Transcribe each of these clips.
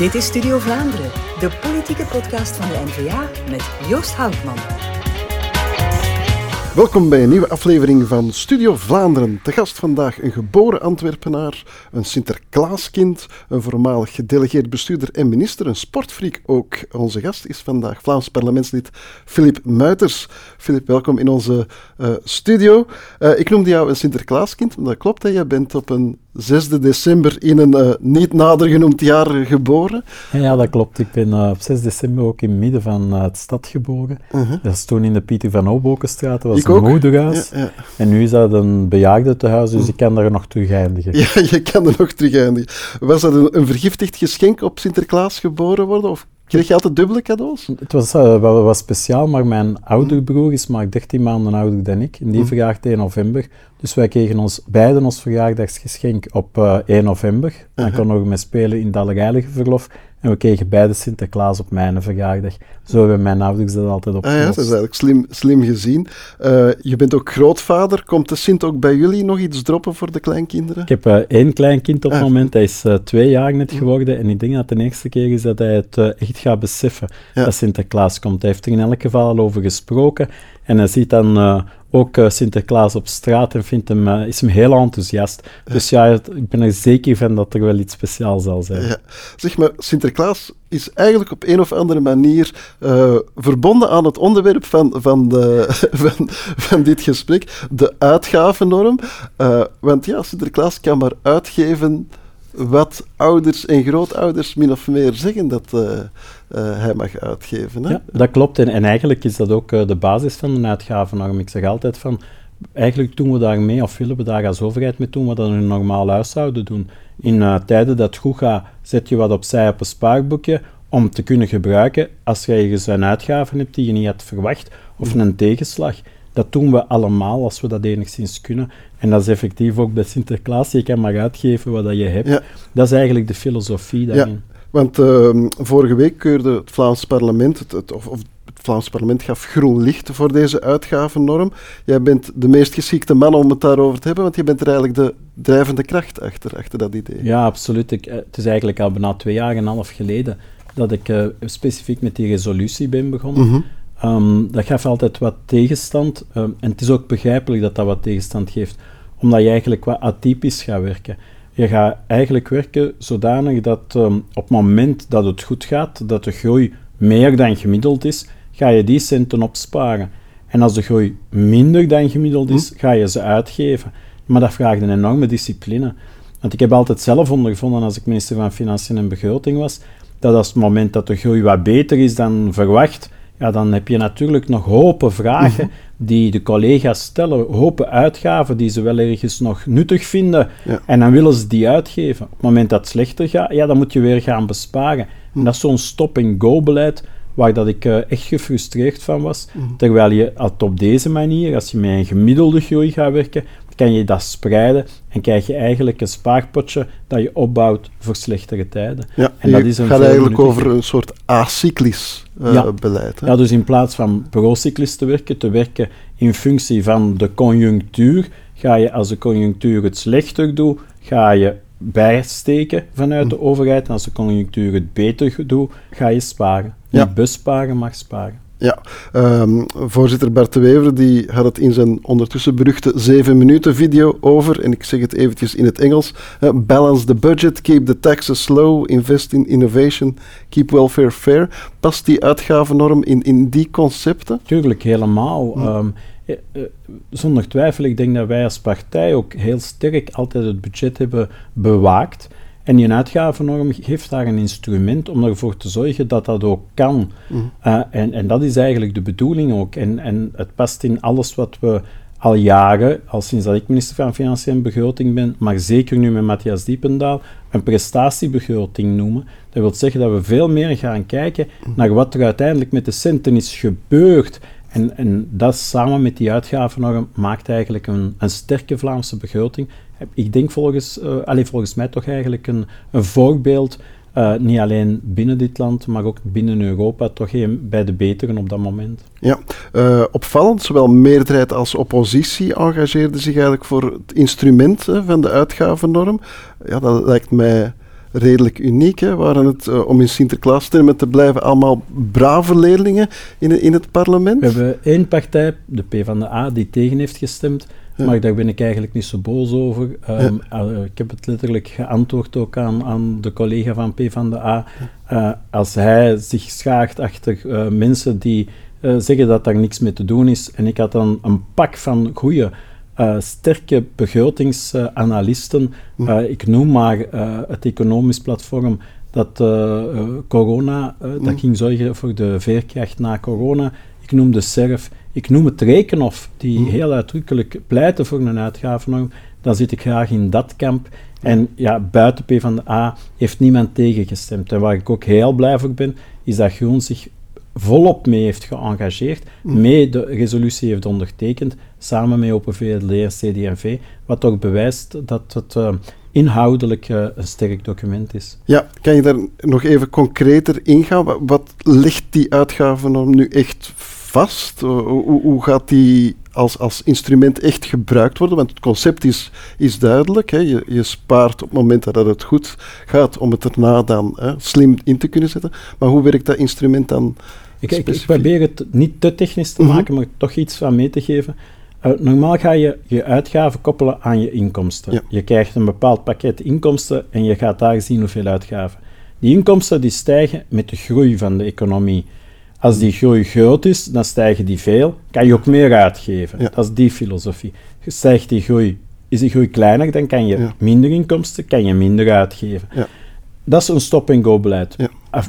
Dit is Studio Vlaanderen, de politieke podcast van de NVA met Joost Houtman. Welkom bij een nieuwe aflevering van Studio Vlaanderen. Te gast vandaag een geboren Antwerpenaar, een Sinterklaaskind, een voormalig gedelegeerd bestuurder en minister, een sportfreak ook. Onze gast is vandaag Vlaams parlementslid Filip Muiters. Filip, welkom in onze uh, studio. Uh, ik noemde jou een Sinterklaaskind, maar dat klopt. Hè? Je bent op een 6 december in een uh, niet nader genoemd jaar geboren. Ja, dat klopt. Ik ben uh, op 6 december ook in het midden van uh, het stad geboren. -huh. Dat is toen in de Pieter van Obokenstraat. Dat was ik een ook. moederhuis. Ja, ja. En nu is dat een bejaardentehuis, dus ik kan daar nog terug eindigen. Ja, je kan er nog terug eindigen. Was dat een, een vergiftigd geschenk op Sinterklaas geboren worden? Of kreeg je altijd dubbele cadeaus? Het was uh, wel wat speciaal, maar mijn oudere broer is maar 13 maanden ouder dan ik. En die verjaagt 1 november. Dus wij kregen ons beiden ons verjaardagsgeschenk op uh, 1 november. Dan uh -huh. konden we mee spelen in het verlof. En we kregen beide Sinterklaas op mijn verjaardag. Zo hebben mijn ouders dat altijd op. Ah ja, dat is eigenlijk slim, slim gezien. Uh, je bent ook grootvader. Komt de Sint ook bij jullie nog iets droppen voor de kleinkinderen? Ik heb uh, één kleinkind op het ah. moment. Hij is uh, twee jaar net geworden. En ik denk dat de eerste keer is dat hij het echt gaat beseffen ja. dat Sinterklaas komt. Hij heeft er in elk geval al over gesproken. En hij ziet dan ook uh, Sinterklaas op straat en vindt hem, uh, is hem heel enthousiast. Dus ja, ik ben er zeker van dat er wel iets speciaals zal zijn. Ja. Zeg maar, Sinterklaas is eigenlijk op een of andere manier uh, verbonden aan het onderwerp van, van, de, van, van dit gesprek, de uitgavennorm. want ja, Sinterklaas kan maar uitgeven wat ouders en grootouders min of meer zeggen dat uh, uh, hij mag uitgeven. Hè? Ja, dat klopt. En, en eigenlijk is dat ook uh, de basis van een uitgavennorm. Ik zeg altijd van, eigenlijk doen we daar mee, of willen we daar als overheid mee doen, wat we in een normaal huishouden doen. In tijden dat het goed gaat, zet je wat opzij op een spaarboekje om te kunnen gebruiken als je ergens een uitgave hebt die je niet had verwacht, of een tegenslag. Dat doen we allemaal als we dat enigszins kunnen. En dat is effectief ook bij Sinterklaas. Je kan maar uitgeven wat je hebt. Ja. Dat is eigenlijk de filosofie daarin. Ja, want uh, vorige week keurde het Vlaams parlement, het, het, of, of het Vlaams parlement gaf groen licht voor deze uitgavennorm. Jij bent de meest geschikte man om het daarover te hebben, want je bent er eigenlijk de drijvende kracht achter, achter dat idee. Ja, absoluut. Ik, het is eigenlijk al bijna twee jaar en een half geleden dat ik uh, specifiek met die resolutie ben begonnen. Mm -hmm. Um, dat gaf altijd wat tegenstand. Um, en het is ook begrijpelijk dat dat wat tegenstand geeft, omdat je eigenlijk wat atypisch gaat werken. Je gaat eigenlijk werken zodanig dat um, op het moment dat het goed gaat, dat de groei meer dan gemiddeld is, ga je die centen opsparen. En als de groei minder dan gemiddeld is, ga je ze uitgeven. Maar dat vraagt een enorme discipline. Want ik heb altijd zelf ondervonden, als ik minister van Financiën en Begroting was, dat als het moment dat de groei wat beter is dan verwacht, ja, dan heb je natuurlijk nog hopen vragen mm -hmm. die de collega's stellen, hopen uitgaven die ze wel ergens nog nuttig vinden. Ja. En dan willen ze die uitgeven. Op het moment dat het slechter gaat, ja, dan moet je weer gaan besparen. Mm. En dat is zo'n stop-and-go-beleid waar dat ik uh, echt gefrustreerd van was. Mm. Terwijl je op deze manier, als je met een gemiddelde groei gaat werken, kan je dat spreiden en krijg je eigenlijk een spaarpotje dat je opbouwt voor slechtere tijden. Ja, en dat is een gaat eigenlijk over een soort acyclisch uh, ja. beleid. Hè? Ja, dus in plaats van procyclisch te werken, te werken in functie van de conjunctuur, ga je als de conjunctuur het slechter doet, ga je bijsteken vanuit de overheid. En als de conjunctuur het beter doet, ga je sparen. Ja. Niet besparen, maar sparen. Ja, um, voorzitter Bart de Wever die had het in zijn ondertussen beruchte 7 minuten video over, en ik zeg het eventjes in het Engels, uh, balance the budget, keep the taxes low, invest in innovation, keep welfare fair. Past die uitgavennorm in, in die concepten? Tuurlijk, helemaal. Hm. Um, eh, eh, zonder twijfel, ik denk dat wij als partij ook heel sterk altijd het budget hebben bewaakt. En die uitgavennorm geeft daar een instrument om ervoor te zorgen dat dat ook kan. Mm. Uh, en, en dat is eigenlijk de bedoeling ook. En, en het past in alles wat we al jaren, al sinds dat ik minister van Financiën en Begroting ben, maar zeker nu met Matthias Diependaal, een prestatiebegroting noemen. Dat wil zeggen dat we veel meer gaan kijken Mm. naar wat er uiteindelijk met de centen is gebeurd. En, en dat samen met die uitgavennorm maakt eigenlijk een, een sterke Vlaamse begroting. Ik denk volgens, uh, allez, volgens mij toch eigenlijk een, een voorbeeld, uh, niet alleen binnen dit land, maar ook binnen Europa, toch een bij de beteren op dat moment. Ja, uh, opvallend, zowel meerderheid als oppositie engageerden zich eigenlijk voor het instrument hè, van de uitgavennorm. Ja, dat lijkt mij redelijk uniek. Hè? Waren het, uh, om in Sinterklaas-termen te blijven, allemaal brave leerlingen in, in het parlement? We hebben één partij, de PvdA, die tegen heeft gestemd. Maar daar ben ik eigenlijk niet zo boos over. Um, ik heb het letterlijk geantwoord ook aan, aan de collega van PvdA. Uh, als hij zich schaart achter uh, mensen die zeggen dat daar niks mee te doen is, en ik had dan een pak van goede, sterke begrotingsanalisten. ik noem maar het economisch platform dat corona, dat ging zorgen voor de veerkracht na corona. Ik noem de SERF. Ik noem het Rekenhof, die hmm. heel uitdrukkelijk pleiten voor een uitgavennorm. Dan zit ik graag in dat kamp. En ja, buiten P van de A heeft niemand tegengestemd. En waar ik ook heel blij voor ben, is dat Groen zich volop mee heeft geëngageerd, hmm. mee de resolutie heeft ondertekend, samen met Open VLD en CD&V, wat ook bewijst dat het uh, inhoudelijk uh, een sterk document is. Ja, kan je daar nog even concreter ingaan? Wat ligt die uitgavennorm nu echt vast? Hoe, hoe gaat die als, als instrument echt gebruikt worden? Want het concept is, is duidelijk. Hè? Je, je spaart op het moment dat het goed gaat om het erna dan hè, slim in te kunnen zetten. Maar hoe werkt dat instrument dan? Ik, ik, probeer het niet te technisch te mhm. maken, maar toch iets van mee te geven. Uh, normaal ga je je uitgaven koppelen aan je inkomsten. Je krijgt een bepaald pakket inkomsten en je gaat daar zien hoeveel uitgaven. Die inkomsten die stijgen met de groei van de economie. Als die groei groot is, dan stijgen die veel, kan je ook meer uitgeven. Dat is die filosofie. Stijgt die groei, is die groei kleiner, dan kan je minder inkomsten, kan je minder uitgeven. Ja. Dat is een stop-and-go-beleid.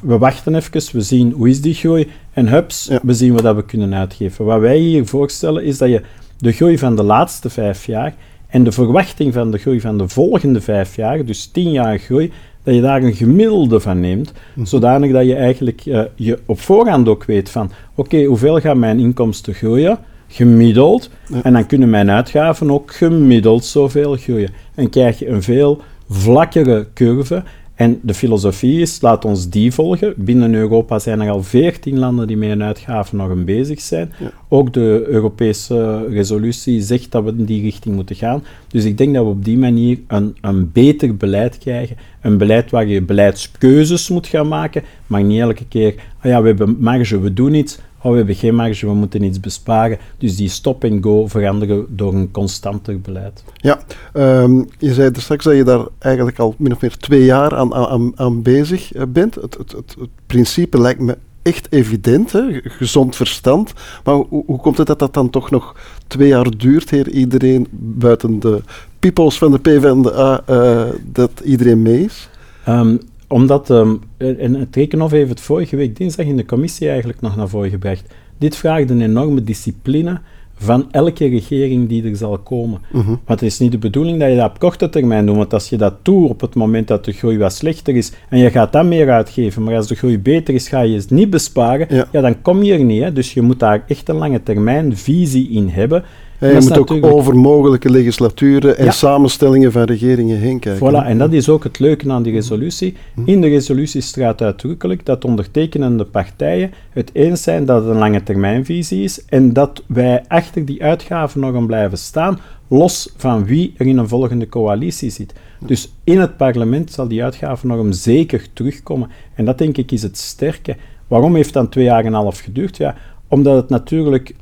We wachten even, we zien hoe is die groei en hups, we zien wat we kunnen uitgeven. Wat wij hier voorstellen is dat je de groei van de laatste vijf jaar en de verwachting van de groei van de volgende vijf jaar, dus tien jaar groei, dat je daar een gemiddelde van neemt, mm zodanig dat je eigenlijk uh, je op voorhand ook weet van, oké, hoeveel gaan mijn inkomsten groeien, gemiddeld, en dan kunnen mijn uitgaven ook gemiddeld zoveel groeien. En krijg je een veel vlakkere curve, en de filosofie is, laat ons die volgen. Binnen Europa zijn er al veertien landen die met een uitgavennorm bezig zijn. Ook de Europese resolutie zegt dat we in die richting moeten gaan. Dus ik denk dat we op die manier een, een beter beleid krijgen. Een beleid waar je beleidskeuzes moet gaan maken, maar niet elke keer, ah ja, we hebben marge, we doen iets oh, we hebben geen marge, we moeten iets besparen. Dus die stop-and-go veranderen door een constanter beleid. Ja, um, je zei er straks dat je daar eigenlijk al min of meer twee jaar aan, aan, aan bezig eh, bent. Het, het, het, het principe lijkt me echt evident, hè? gezond verstand. Maar hoe, hoe, komt het dat dat dan toch nog twee jaar duurt, heer iedereen, buiten de peoples van de PvdA, uh, dat iedereen mee is? Um, omdat, um, en het Rekenhof heeft het vorige week dinsdag in de commissie eigenlijk nog naar voren gebracht. Dit vraagt een enorme discipline van elke regering die er zal komen. Mhm. Want het is niet de bedoeling dat je dat op korte termijn doet, want als je dat doet op het moment dat de groei wat slechter is en je gaat dat meer uitgeven, maar als de groei beter is, ga je het niet besparen, ja. dan kom je er niet. Hè. Dus je moet daar echt een lange termijn visie in hebben je moet ook over mogelijke legislaturen en samenstellingen van regeringen heen kijken. Voilà, en dat is ook het leuke aan die resolutie. Mhm. In de resolutie staat uitdrukkelijk dat ondertekenende partijen het eens zijn dat het een lange termijnvisie is en dat wij achter die uitgaven nog blijven staan, los van wie er in een volgende coalitie zit. Dus in het parlement zal die uitgavennorm zeker terugkomen. En dat denk ik is het sterke. Waarom heeft dan twee jaar en een half geduurd? Ja, omdat het natuurlijk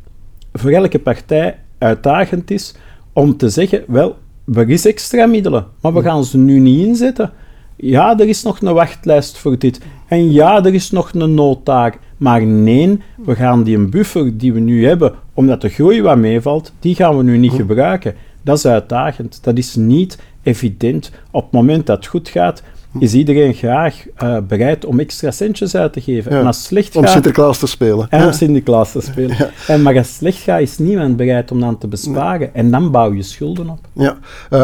voor elke partij uitdagend is om te zeggen, wel, er is extra middelen, maar we gaan ze nu niet inzetten. Ja, er is nog een wachtlijst voor dit. En ja, er is nog een noodtaak. Maar nee, we gaan die een buffer die we nu hebben, omdat de groei wat meevalt, die gaan we nu niet gebruiken. Dat is uitdagend. Dat is niet evident. Op het moment dat het goed gaat, is iedereen graag uh, bereid om extra centjes uit te geven. en als slecht om Sinterklaas te spelen. En om Sinterklaas te spelen. En, maar als slecht gaat, is niemand bereid om dan te besparen. En dan bouw je schulden op. Ja.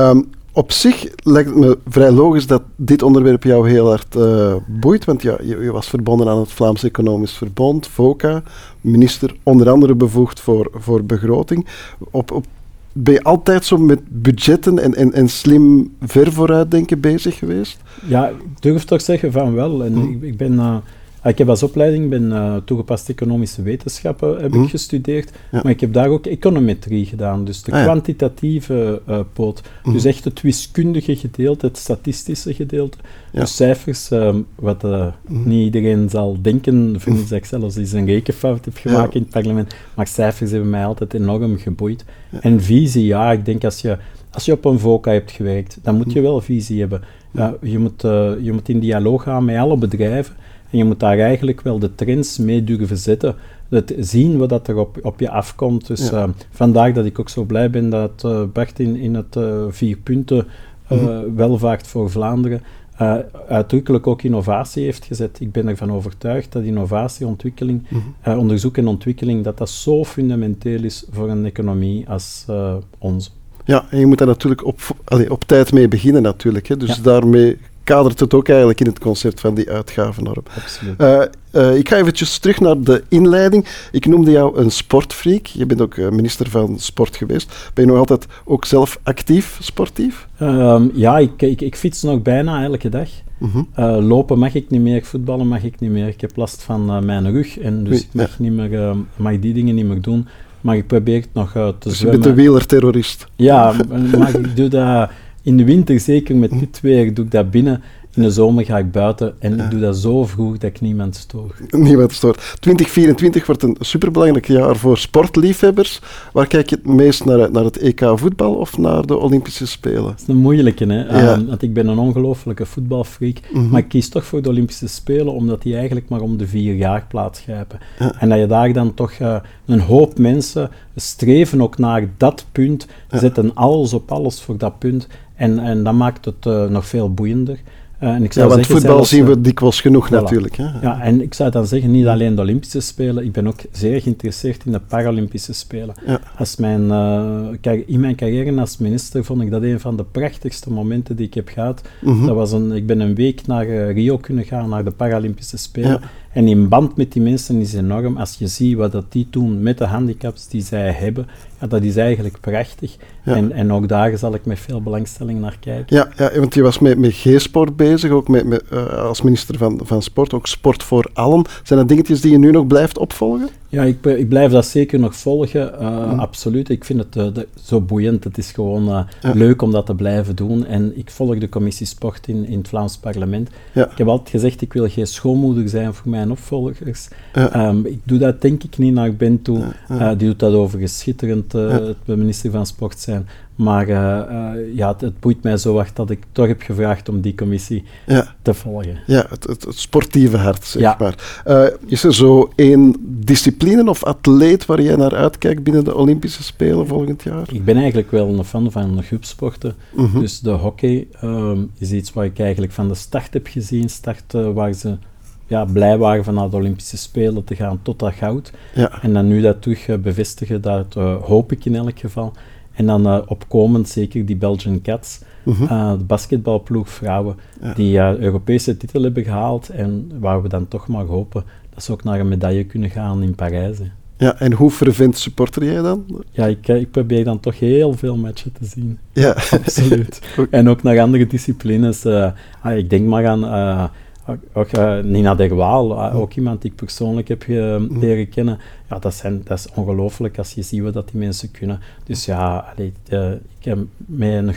Um, op zich lijkt het me vrij logisch dat dit onderwerp jou heel hard uh, boeit, want ja, je, je, was verbonden aan het Vlaams Economisch Verbond, VOCA, minister onder andere bevoegd voor, voor begroting. Op, op ben je altijd zo met budgetten en, en, en slim ver vooruitdenken bezig geweest? Ja, ik durf toch zeggen van wel. En hm. ik, ik, ben, uh, ik heb als opleiding ben uh, toegepaste economische wetenschappen heb ik Mhm. gestudeerd, Ja. maar ik heb daar ook econometrie gedaan, dus de Ah, ja. kwantitatieve eh, poot. Mhm. Dus echt het wiskundige gedeelte, het statistische gedeelte. Ja. Dus cijfers, ehm, wat eh, Mhm. niet iedereen zal denken, vind ik dat ik zelfs eens een rekenfout heb gemaakt in het parlement, maar cijfers hebben mij altijd enorm geboeid. En visie, ja, ik denk als je, als je op een VOCA hebt gewerkt, dan moet je wel visie hebben. Je, moet, je moet in dialoog gaan met alle bedrijven en je moet daar eigenlijk wel de trends mee durven zetten. Het zien wat dat er op, op je afkomt. Dus Ja. eh, vandaar dat ik ook zo blij ben dat eh, Bart in, in het eh, vier punten eh, Mhm. welvaart voor Vlaanderen eh, uitdrukkelijk ook innovatie heeft gezet. Ik ben ervan overtuigd dat innovatie, ontwikkeling, Mhm. onderzoek en ontwikkeling, dat dat zo fundamenteel is voor een economie als eh, onze. Ja, en je moet daar natuurlijk op, allee, op tijd mee beginnen natuurlijk. Hè. Dus Ja. daarmee kadert het ook eigenlijk in het concept van die uitgavennorm. Absoluut. Eh, eh, ik ga eventjes terug naar de inleiding. Ik noemde jou een sportfreak. Je bent ook eh, minister van Sport geweest. Ben je nog altijd ook zelf actief sportief? Ehm, ja, ik, ik, ik fiets nog bijna elke dag. Mhm. Lopen mag ik niet meer, voetballen mag ik niet meer. Ik heb last van mijn rug en dus ik mag, niet meer, eh, mag die dingen niet meer doen. Maar ik probeer het nog te Dus je zwemmen. bent een wielerterrorist. Ja, maar ik doe dat in de winter, zeker met dit weer, doe ik dat binnen. In de zomer ga ik buiten en ik doe dat zo vroeg dat ik niemand stoor. Niemand stoort. 2024 wordt een superbelangrijk jaar voor sportliefhebbers. Waar kijk je het meest naar uit? Naar het EK voetbal of naar de Olympische Spelen? Dat is een moeilijke, hè? Ja. Ehm, want ik ben een ongelofelijke voetbalfreak. Mhm. Maar ik kies toch voor de Olympische Spelen, omdat die eigenlijk maar om de vier jaar plaatsgrijpen. Ja. En dat je daar dan toch eh, een hoop mensen streven ook naar dat punt, zetten alles op alles voor dat punt. En, en dat maakt het eh, nog veel boeiender. Eh, en ik Ja, zou want zeggen voetbal zelfs, zien eh, we dikwijls genoeg voilà. natuurlijk. Hè? ja, en ik zou dan zeggen, niet alleen de Olympische Spelen, ik ben ook zeer geïnteresseerd in de Paralympische Spelen. Ja. Als mijn, eh, in mijn carrière als minister vond ik dat een van de prachtigste momenten die ik heb gehad. Mhm. Dat was een, ik ben een week naar eh, Rio kunnen gaan, naar de Paralympische Spelen. Ja. En in band met die mensen is enorm. Als je ziet wat dat die doen met de handicaps die zij hebben, ja, dat is eigenlijk prachtig. Ja. En, en ook daar zal ik met veel belangstelling naar kijken. Ja, ja, want je was met, met G-sport bezig, ook met, met, eh, als minister van, van Sport, ook sport voor allen. Zijn dat dingetjes die je nu nog blijft opvolgen? Ja, ik, ik blijf dat zeker nog volgen, eh, absoluut. Ik vind het eh, de- zo boeiend. Het is gewoon eh, Ja. leuk om dat te blijven doen. En ik volg de commissie sport in, in het Vlaams parlement. Ja. Ik heb altijd gezegd, ik wil geen schoonmoeder zijn voor mijn opvolgers. Ja. Ehm, ik doe dat denk ik niet naar Ben toe. Die doet dat overigens schitterend, het minister van Sport zijn. Maar ja, het, het boeit mij zo hard dat ik toch heb gevraagd om die commissie Ja, te volgen. ja het, het, het sportieve hart, zeg maar. Is er zo één discipline of atleet waar jij naar uitkijkt binnen de Olympische Spelen volgend jaar? Ik ben eigenlijk wel een fan van groepsporten. Mhm. Dus de hockey ehm, is iets wat ik eigenlijk van de start heb gezien. Start eh, waar ze ja, blij waren van naar de Olympische Spelen te gaan tot dat goud. Ja, En dan nu dat terug eh, bevestigen, dat eh, hoop ik in elk geval. En dan opkomend zeker die Belgian Cats, eh, de basketbalploeg vrouwen, Ja. die eh, Europese titel hebben gehaald. En waar we dan toch maar hopen dat ze ook naar een medaille kunnen gaan in Parijs. hè. ja, en hoe fervent supporter jij dan? Ja, ik, eh, ik probeer dan toch heel veel matchen te zien. Ja, Absoluut. En ook naar andere disciplines. eh, ah, ik denk maar aan eh, ook, eh, Nina de Waal, eh, ook iemand die ik persoonlijk heb ge- leren kennen. Ja, dat, zijn, dat is ongelooflijk als je ziet wat dat die mensen kunnen. Dus ja, allee, eh, ik heb met een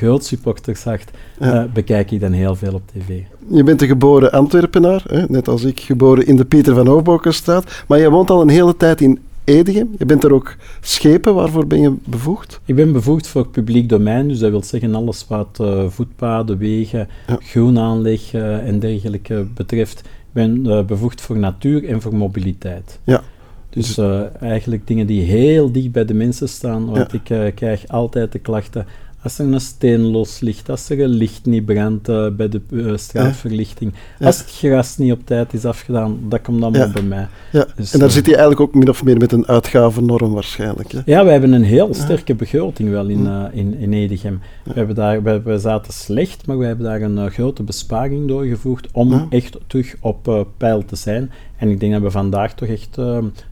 Ja. eh, bekijk ik dan heel veel op tv. je bent een geboren Antwerpenaar, hè, net als ik, geboren in de Pieter van Hoofdbokenstraat. Maar je woont al een hele tijd in Edegem. Je bent er ook schepen. Waarvoor ben je bevoegd? Ik ben bevoegd voor het publiek domein, dus dat wil zeggen alles wat eh, voetpaden, wegen, Ja. groenaanleg en dergelijke betreft. Ik ben eh, bevoegd voor natuur en voor mobiliteit. Ja. Dus eh, eigenlijk dingen die heel dicht bij de mensen staan, want Ja. ik krijg altijd de klachten als er een steen los ligt, als er een licht niet brandt eh, bij de eh, straatverlichting, Ja. als het gras niet op tijd is afgedaan, dat komt allemaal Ja. bij mij. Ja. Dus, en daar eh, zit je eigenlijk ook min of meer met een uitgavennorm waarschijnlijk. Hè? Ja, we hebben een heel sterke begroting wel in, in, in Edegem. We, hebben daar, we, we zaten slecht, maar we hebben daar een grote besparing doorgevoerd om echt terug op peil te zijn. En ik denk dat we vandaag toch echt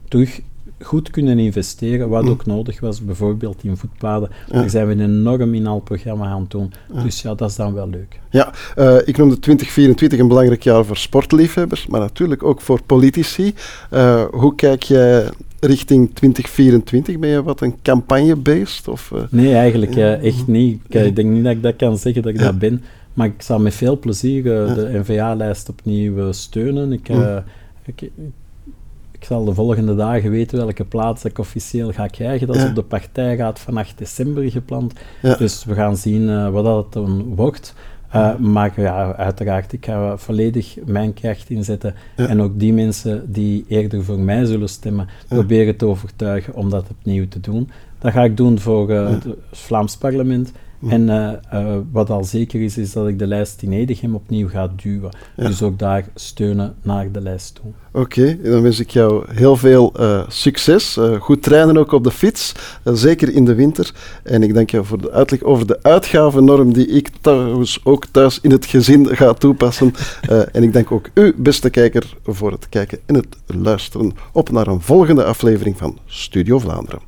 terug goed kunnen investeren, wat ook nodig was, bijvoorbeeld in voetpaden. Daar zijn we enorm in al programma aan het doen. Dus ja, dat is dan wel leuk. Ja, uh, ik noemde 2024 een belangrijk jaar voor sportliefhebbers, maar natuurlijk ook voor politici. Uh, hoe kijk jij richting 2024? Ben je wat een campagne-based? Of, uh, nee, eigenlijk echt niet. Ik, denk niet dat ik dat kan zeggen dat ik dat ben. Maar ik zal met veel plezier de NVA-lijst opnieuw steunen. Ik, ik, ik zal de volgende dagen weten welke plaats ik officieel ga krijgen. Dat is op de partijraad van 8 december gepland. Dus we gaan zien uh, wat dat dan wordt. Uh, maar ja, uiteraard, ik ga volledig mijn kracht inzetten. En ook die mensen die eerder voor mij zullen stemmen, proberen te overtuigen om dat opnieuw te doen. Dat ga ik doen voor uh, het Vlaams parlement. En uh, uh, wat al zeker is, is dat ik de lijst in Edegem opnieuw ga duwen. Dus ook daar steunen naar de lijst toe. Oké, okay, dan wens ik jou heel veel uh, succes. goed trainen ook op de fiets, zeker in de winter. En ik dank jou voor de uitleg over de uitgavennorm die ik trouwens ook thuis in het gezin ga toepassen. en ik dank ook u, beste kijker, voor het kijken en het luisteren. Op naar een volgende aflevering van Studio Vlaanderen.